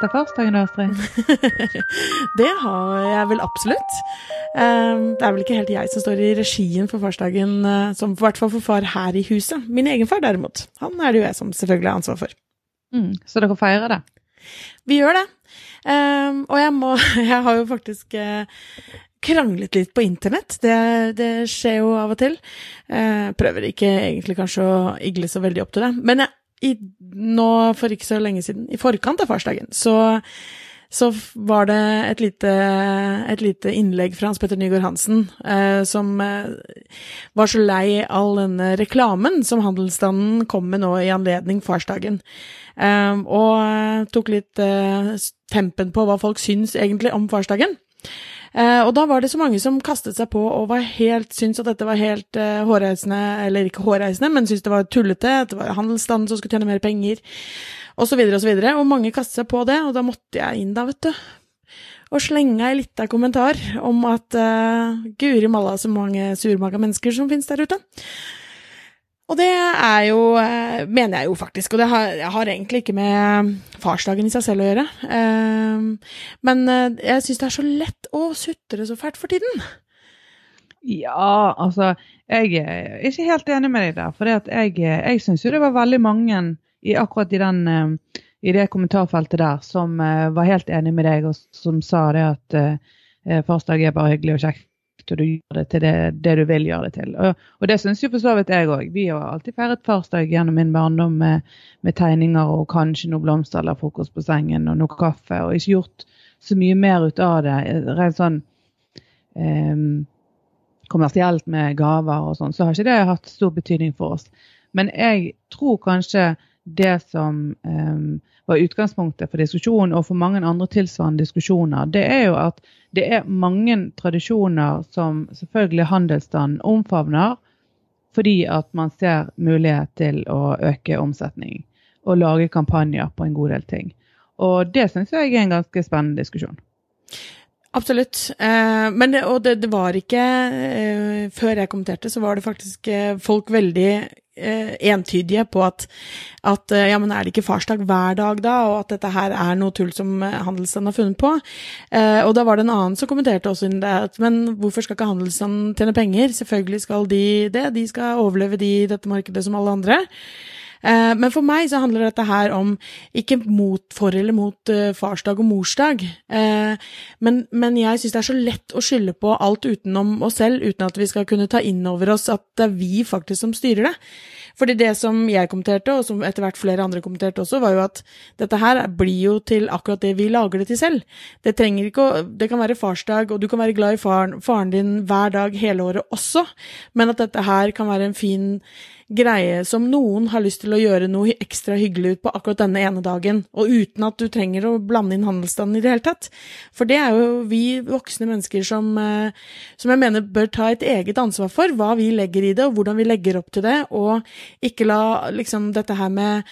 Kommet til farsdagen, Astrid? det har jeg vel absolutt. Ehm, det er vel ikke helt jeg som står i regien for farsdagen, eh, som i hvert fall for far her i huset. Min egen far derimot, han er det jo jeg som selvfølgelig har ansvar for. Mm, så dere feirer det? Vi gjør det. Um, og jeg må Jeg har jo faktisk uh, kranglet litt på internett. Det, det, skjer jo av og til. Uh, prøver ikke egentlig kanskje å igle så veldig opp til det. Men jeg, i, nå for ikke så lenge siden, i forkant av farsdagen, så, så var det et lite, et lite, innlegg fra Hans Petter Nygaard Hansen eh, som var så lei all denne reklamen som handelsstanden kom med nå i anledning farsdagen. eh, og tok litt eh, tempen på hva folk syns egentlig om farsdagen. Uh, og da var det så mange som kastet seg på og var helt, syntes at dette var helt eh, hårreisende, eller ikke hårreisende, men syntes det var tullete, at det var handelsstanden som skulle tjene mer penger, osv., osv. Og, så videre, og mange kastet seg på det, og da måtte jeg inn da, vet du. Og slenge ei lita kommentar om at uh, guri malla så mange surmaga mennesker som finnes der ute. Og det er jo, eh, mener jeg jo faktisk, og det har, har, egentlig ikke med farsdagen i seg selv å gjøre. Ehm, men eh, jeg syns det er så lett å sutre så fælt for tiden. Ja, altså Jeg er ikke helt enig med deg der. For jeg, jeg syns jo det var veldig mange i akkurat i, den, eh, i det kommentarfeltet der som var helt enig med deg, og som sa det at farsdag er bare hyggelig og kjekt og du gjør det til det, det du vil gjøre det til. Og, og det syns jo for så vidt jeg òg. Vi har alltid feiret farsdag gjennom min barndom med, med, tegninger og kanskje noe blomster eller frokost på sengen og noe kaffe, og ikke gjort så mye mer ut av det. Rent sånn um, kommersielt med gaver og sånn, så har ikke det hatt stor betydning for oss. Men jeg tror kanskje det som um, var utgangspunktet for diskusjonen, og for mange andre tilsvarende diskusjoner, det er jo at det er mange tradisjoner som selvfølgelig handelsstanden omfavner, fordi at man ser mulighet til å øke omsetning og lage kampanjer på en god del ting. Og det syns jeg er en ganske spennende diskusjon. Absolutt. Eh, men det, og det, det var ikke eh, Før jeg kommenterte, så var det faktisk eh, folk veldig eh, entydige på at, at eh, ja, men er det ikke farsdag hver dag da, og at dette her er noe tull som eh, handelsstanden har funnet på. Og da var det en annen som kommenterte også det, at men hvorfor skal ikke handelsstanden tjene penger? Selvfølgelig skal de det, de skal overleve de i dette markedet som alle andre. Eh, men for meg så handler dette her om ikke mot, for eller mot uh, farsdag og morsdag, uh, men, men, jeg syns det er så lett å skylde på alt utenom oss selv, uten at vi skal kunne ta inn over oss at det er vi faktisk som styrer det. Fordi det som jeg kommenterte, og som etter hvert flere andre kommenterte også, var jo at dette her blir jo til akkurat det vi lager det til selv. Det trenger ikke å Det kan være farsdag, og du kan være glad i faren, faren din hver dag hele året også, men at dette her kan være en fin greie som noen har lyst til å gjøre noe ekstra hyggelig ut på akkurat denne ene dagen, og uten at du trenger å blande inn handelsstanden i det hele tatt. For det er jo vi voksne mennesker som, eh, som jeg mener bør ta et eget ansvar for hva vi legger i det, og hvordan vi legger opp til det, og ikke la liksom dette her med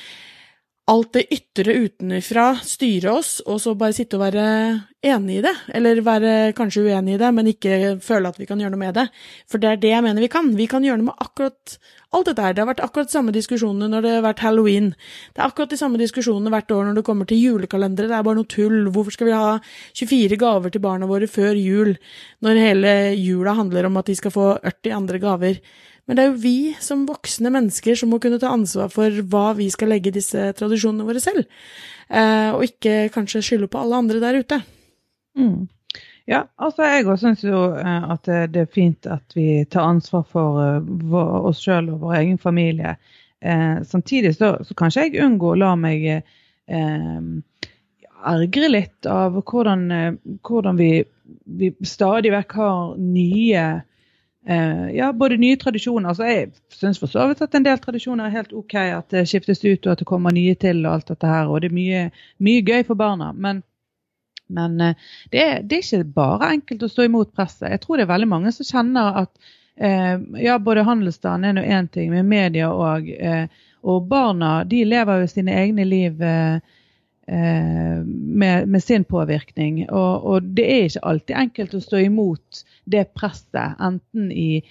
alt det ytre utenfra styre oss, og så bare sitte og være enig i det. Eller være kanskje uenig i det, men ikke føle at vi kan gjøre noe med det. For det er det jeg mener vi kan. Vi kan gjøre noe med akkurat alt dette her. Det har vært akkurat de samme diskusjonene når det har vært halloween. Det er akkurat de samme diskusjonene hvert år når det kommer til julekalendere. Det er bare noe tull. Hvorfor skal vi ha 24 gaver til barna våre før jul, når hele jula handler om at de skal få 80 andre gaver? Men det er jo vi som voksne mennesker som må kunne ta ansvar for hva vi skal legge disse tradisjonene våre selv, eh, og ikke kanskje skylde på alle andre der ute. Mm. Ja, altså jeg òg syns jo eh, at det er fint at vi tar ansvar for uh, oss sjøl og vår egen familie. Eh, samtidig så, så kan ikke jeg unngå å la meg eh, ergre litt av hvordan, hvordan vi, vi, stadig vekk har nye ja, både nye tradisjoner altså Jeg syns for så vidt at en del tradisjoner er helt OK. At det skiftes ut og at det kommer nye til og alt dette her. Og det er mye, mye gøy for barna. Men, men uh, det, er, det, er, ikke bare enkelt å stå imot presset. Jeg tror det er veldig mange som kjenner at eh, ja, både handelsstanden er nå én ting, med media òg. og barna de lever jo sine egne liv. Med, med, sin påvirkning. Og, og, det er ikke alltid enkelt å stå imot det presset, enten i,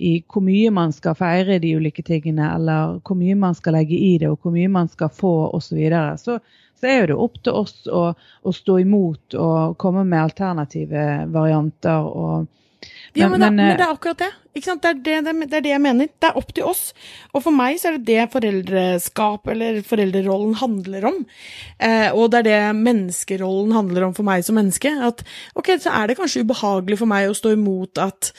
i hvor mye man skal feire de ulike tingene, eller hvor mye man skal legge i det, og hvor mye man skal få osv., så, videre, så så er det opp til oss å, å, stå imot og komme med alternative varianter. og ja, men, men, det, men, det, er akkurat det. Det er det, det, er det, jeg mener. Det er opp til oss. Og for meg så er det det foreldreskap eller foreldrerollen handler om. Eh, og det er det menneskerollen handler om for meg som menneske. At ok, så er det kanskje ubehagelig for meg å stå imot at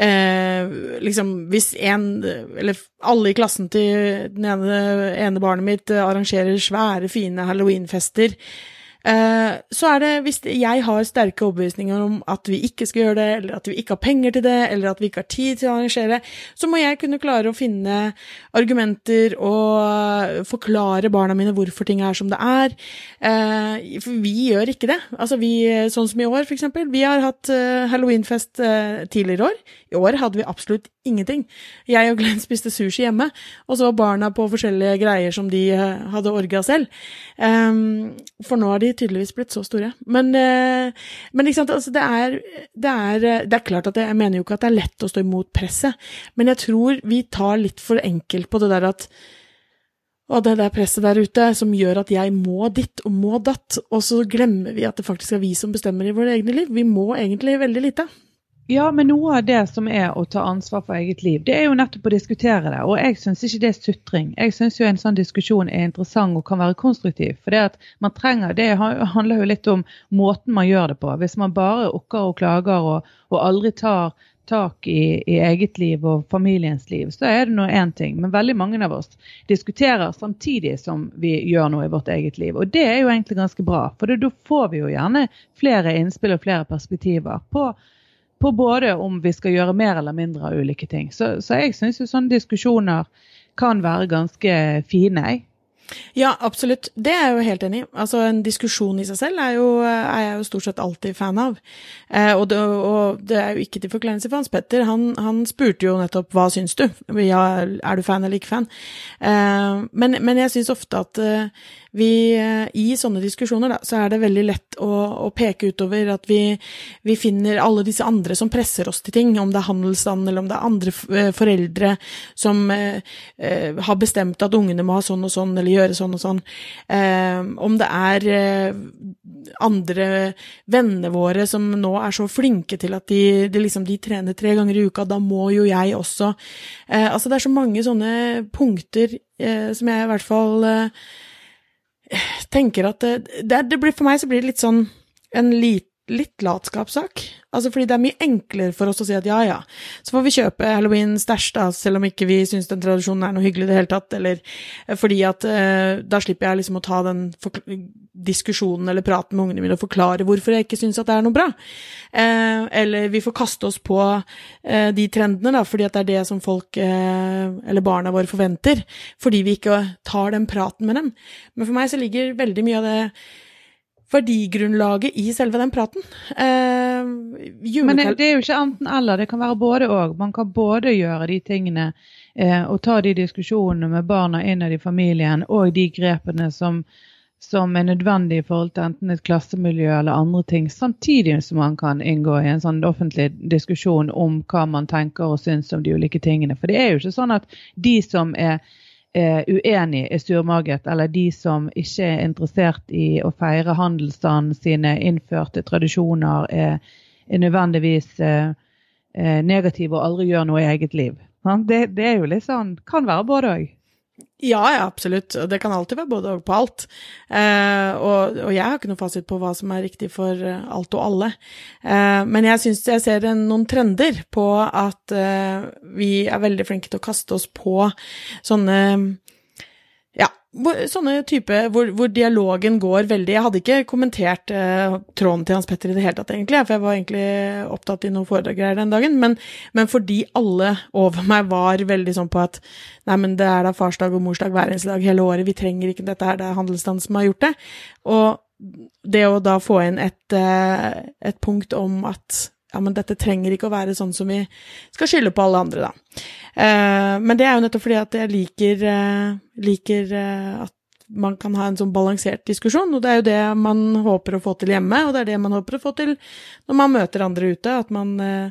eh, liksom hvis en, eller alle i klassen til den ene, ene barnet mitt arrangerer svære, fine halloweenfester, Eh, så er det hvis jeg har sterke overbevisninger om at vi ikke skal gjøre det, eller at vi ikke har penger til det, eller at vi ikke har tid til å arrangere, så må jeg kunne klare å finne argumenter og forklare barna mine hvorfor ting er som det er. Eh, for vi gjør ikke det. Altså vi, sånn som i år, for eksempel. Vi har hatt eh, halloweenfest tidligere år. I år hadde vi absolutt ingenting. Jeg og Glenn spiste sushi hjemme, og så var barna på forskjellige greier som de hadde orga selv. For nå har de tydeligvis blitt så store. Men, eh, men altså, det, er, det, er, det, er, klart at jeg mener jo ikke at det er lett å stå imot presset, men jeg tror vi tar litt for enkelt på det der at og det der presset der ute som gjør at jeg må ditt og må datt, og så glemmer vi at det faktisk er vi som bestemmer i våre egne liv. Vi må egentlig veldig lite. Ja, men noe av det som er å ta ansvar for eget liv, det er jo nettopp å diskutere det. Og jeg syns ikke det er sutring. Jeg syns jo en sånn diskusjon er interessant og kan være konstruktiv. For det at man trenger, det handler jo litt om måten man gjør det på. Hvis man bare okker og klager og, og aldri tar tak i, i, eget liv og familiens liv, så er det nå én ting. Men veldig mange av oss diskuterer samtidig som vi gjør noe i vårt eget liv. Og det er jo egentlig ganske bra, for da får vi jo gjerne flere innspill og flere perspektiver på på både om vi skal gjøre mer eller mindre av ulike ting. Så, så jeg syns jo sånne diskusjoner kan være ganske fine. jeg. Ja, absolutt. Det er jeg jo helt enig i. Altså, en diskusjon i seg selv er, jo, er jeg jo stort sett alltid fan av. Eh, og, det, og, det, er jo ikke til forkleinelse for Hans Petter. Han, han, spurte jo nettopp hva syns du? Ja, er du fan eller ikke fan? Eh, men, men, jeg syns ofte at eh, vi, eh, I sånne diskusjoner da, så er det veldig lett å, å peke utover at vi, vi, finner alle disse andre som presser oss til ting, om det er handelsstand eller om det er andre eh, foreldre som eh, har bestemt at ungene må ha sånn og sånn eller gjøre sånn og sånn. Eh, om det er eh, andre vennene våre som nå er så flinke til at de, de, liksom, de trener tre ganger i uka, da må jo jeg også. altså det er så mange sånne punkter som jeg i hvert fall tenker at det, det, blir, For meg så blir det litt sånn en lit, litt latskapssak. Altså fordi det er mye enklere for oss å si at ja, ja, så får vi kjøpe halloween-stæsj, da, selv om ikke vi syns den tradisjonen er noe hyggelig i det hele tatt, eller eh, fordi at eh, da slipper jeg liksom å ta den diskusjonen eller praten med ungene mine og forklare hvorfor jeg ikke syns at det er noe bra. Eh, eller vi får kaste oss på eh, de trendene, da, fordi at det er det som folk, eh, eller barna våre, forventer, fordi vi ikke tar den praten med dem. Men for meg så ligger veldig mye av det verdigrunnlaget i selve den praten. Eh, Men det er jo ikke enten-eller, det kan være både òg. Man kan både gjøre de tingene eh, og ta de diskusjonene med barna innad i familien, og de grepene som, som er nødvendige i forhold til enten et klassemiljø eller andre ting, samtidig som man kan inngå i en sånn offentlig diskusjon om hva man tenker og syns om de ulike tingene. For det er jo ikke sånn at de som er er uenig er surmaget, eller de som ikke er interessert i å feire handelsstanden sine innførte tradisjoner, er, er nødvendigvis eh, eh, negative og aldri gjør noe i eget liv. Det, det, er jo litt sånn Kan være både òg. Ja, ja, absolutt. Det kan alltid være både og på alt. Eh, og, og, jeg har ikke noe fasit på hva som er riktig for eh, alt og alle. Eh, men jeg syns jeg ser noen trender på at eh, vi er veldig flinke til å kaste oss på sånne hvor, sånne type hvor, hvor, dialogen går veldig Jeg hadde ikke kommentert eh, tråden til Hans Petter i det hele tatt, egentlig, for jeg var egentlig opptatt i noen foredrag den dagen, men, men, fordi alle over meg var veldig sånn på at nei, men det er da farsdag og morsdag hver eneste dag hele året, vi trenger ikke dette her, det er handelsstand som har gjort det. Og det å da få inn et, eh, et punkt om at ja, men dette trenger ikke å være sånn som vi skal skylde på alle andre, da. Eh, men det er jo nettopp fordi at jeg liker, eh, liker eh, at man kan ha en sånn balansert diskusjon, og det er jo det man håper å få til hjemme, og det er det man håper å få til når man møter andre ute, at man eh,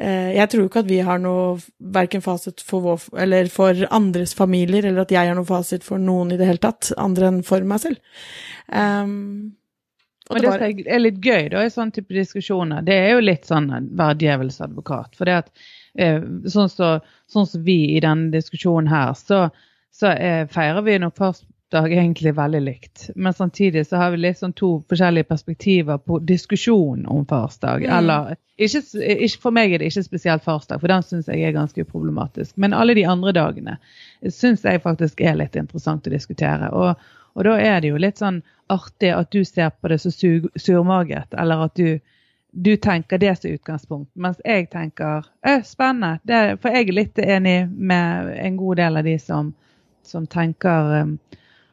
Jeg tror ikke at vi har noe verken fasit for vår eller for andres familier, eller at jeg har noe fasit for noen i det hele tatt, andre enn for meg selv. Um, og det, som er litt gøy da, i sånne type diskusjoner, det er jo litt sånn være djevelens advokat. For det at eh, sånn som så, så vi i denne diskusjonen her, så, så eh, feirer vi nok først dag egentlig veldig likt. Men samtidig så har vi litt sånn to forskjellige perspektiver på diskusjon om farsdag. Mm. Eller ikke, ikke, For meg er det ikke spesielt farsdag, for den syns jeg er ganske uproblematisk. Men alle de andre dagene syns jeg faktisk er litt interessant å diskutere. Og, og, da er det jo litt sånn artig at du ser på det så surmaget, eller at du du tenker det som utgangspunkt, mens jeg tenker øh, spennende. Det, for jeg er litt enig med en god del av de som, som tenker um,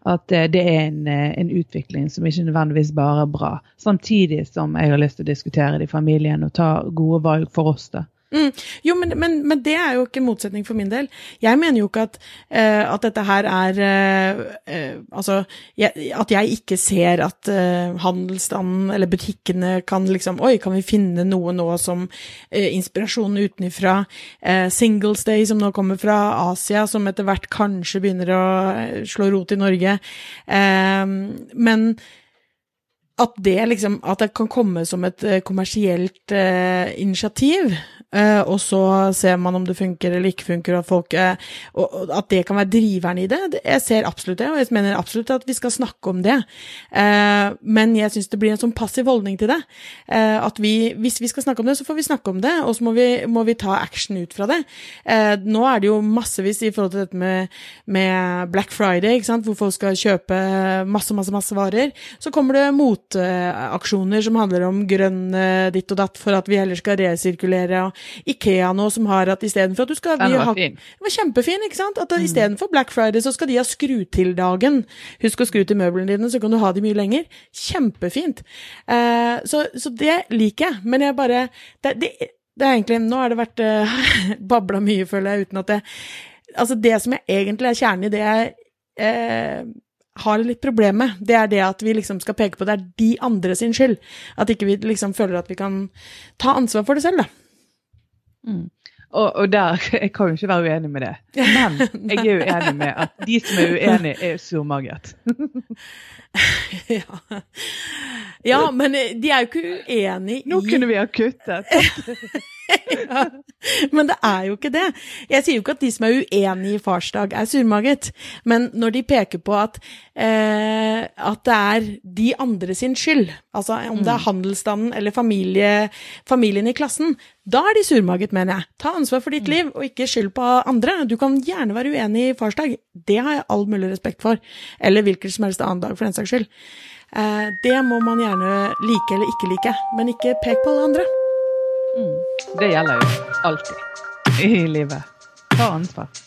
at eh, det er en, eh, en, utvikling som ikke nødvendigvis bare er bra. Samtidig som jeg har lyst til å diskutere det i familien og ta gode valg for oss. da. Mm. Jo, men, men, men, det er jo ikke en motsetning for min del. Jeg mener jo ikke at, uh, at dette her er uh, uh, Altså, jeg, at jeg ikke ser at handelsstanden eller butikkene kan liksom Oi, kan vi finne noe nå som inspirasjon utenfra? Singles Day, som nå kommer fra Asia, som etter hvert kanskje begynner å slå rot i Norge. men at det liksom At det kan komme som et kommersielt initiativ Uh, og så ser man om det funker eller ikke funker, og folk, uh, og, at det kan være driveren i det. Jeg ser absolutt det, og jeg mener absolutt at vi skal snakke om det. Uh, men jeg syns det blir en sånn passiv holdning til det. at vi, hvis vi skal snakke om det, så får vi snakke om det, og så må vi, må vi ta action ut fra det. nå er det jo massevis i forhold til dette med, med Black Friday, hvor folk skal kjøpe masse, masse, masse varer. Så kommer det motaksjoner som handler om grønn ditt og datt for at vi heller skal resirkulere. og Ikea nå som har at istedenfor at du skal Den var ha, fin. Den var kjempefin, ikke sant? At mm. istedenfor Black Friday så skal de ha skru-til-dagen. Husk å skru til møblene dine, så kan du ha de mye lenger. Kjempefint. Eh, så, så, det liker jeg. Men jeg bare det, det, det er egentlig Nå har det vært eh, babla mye, føler jeg, uten at det Altså, det som jeg egentlig er kjernen i det jeg eh, har litt problem med, det er det at vi liksom skal peke på det er de andre sin skyld. At ikke vi liksom føler at vi kan ta ansvar for det selv, da. Mm. Og, og, der, Jeg kan jo ikke være uenig med det, men jeg er jo enig med at de som er uenige, er surmaget. ja. ja, men de er jo ikke uenig i Nå kunne vi ha kuttet. ja. Men det er jo ikke det. Jeg sier jo ikke at de som er uenig i farsdag, er surmaget. Men når de peker på at, eh, at det er de andre sin skyld, altså om det er mm. handelsstanden eller familie, familien i klassen, da er de surmaget, mener jeg. Ta ansvar for ditt mm. liv, og ikke skyld på andre. Du kan gjerne være uenig i farsdag. Det har jeg all mulig respekt for. Eller hvilken som helst annen dag, for den saks skyld. Eh, det må man gjerne like eller ikke like, men ikke pek på alle andre. Mm. Det gjelder jo alltid i livet. Ta ansvar.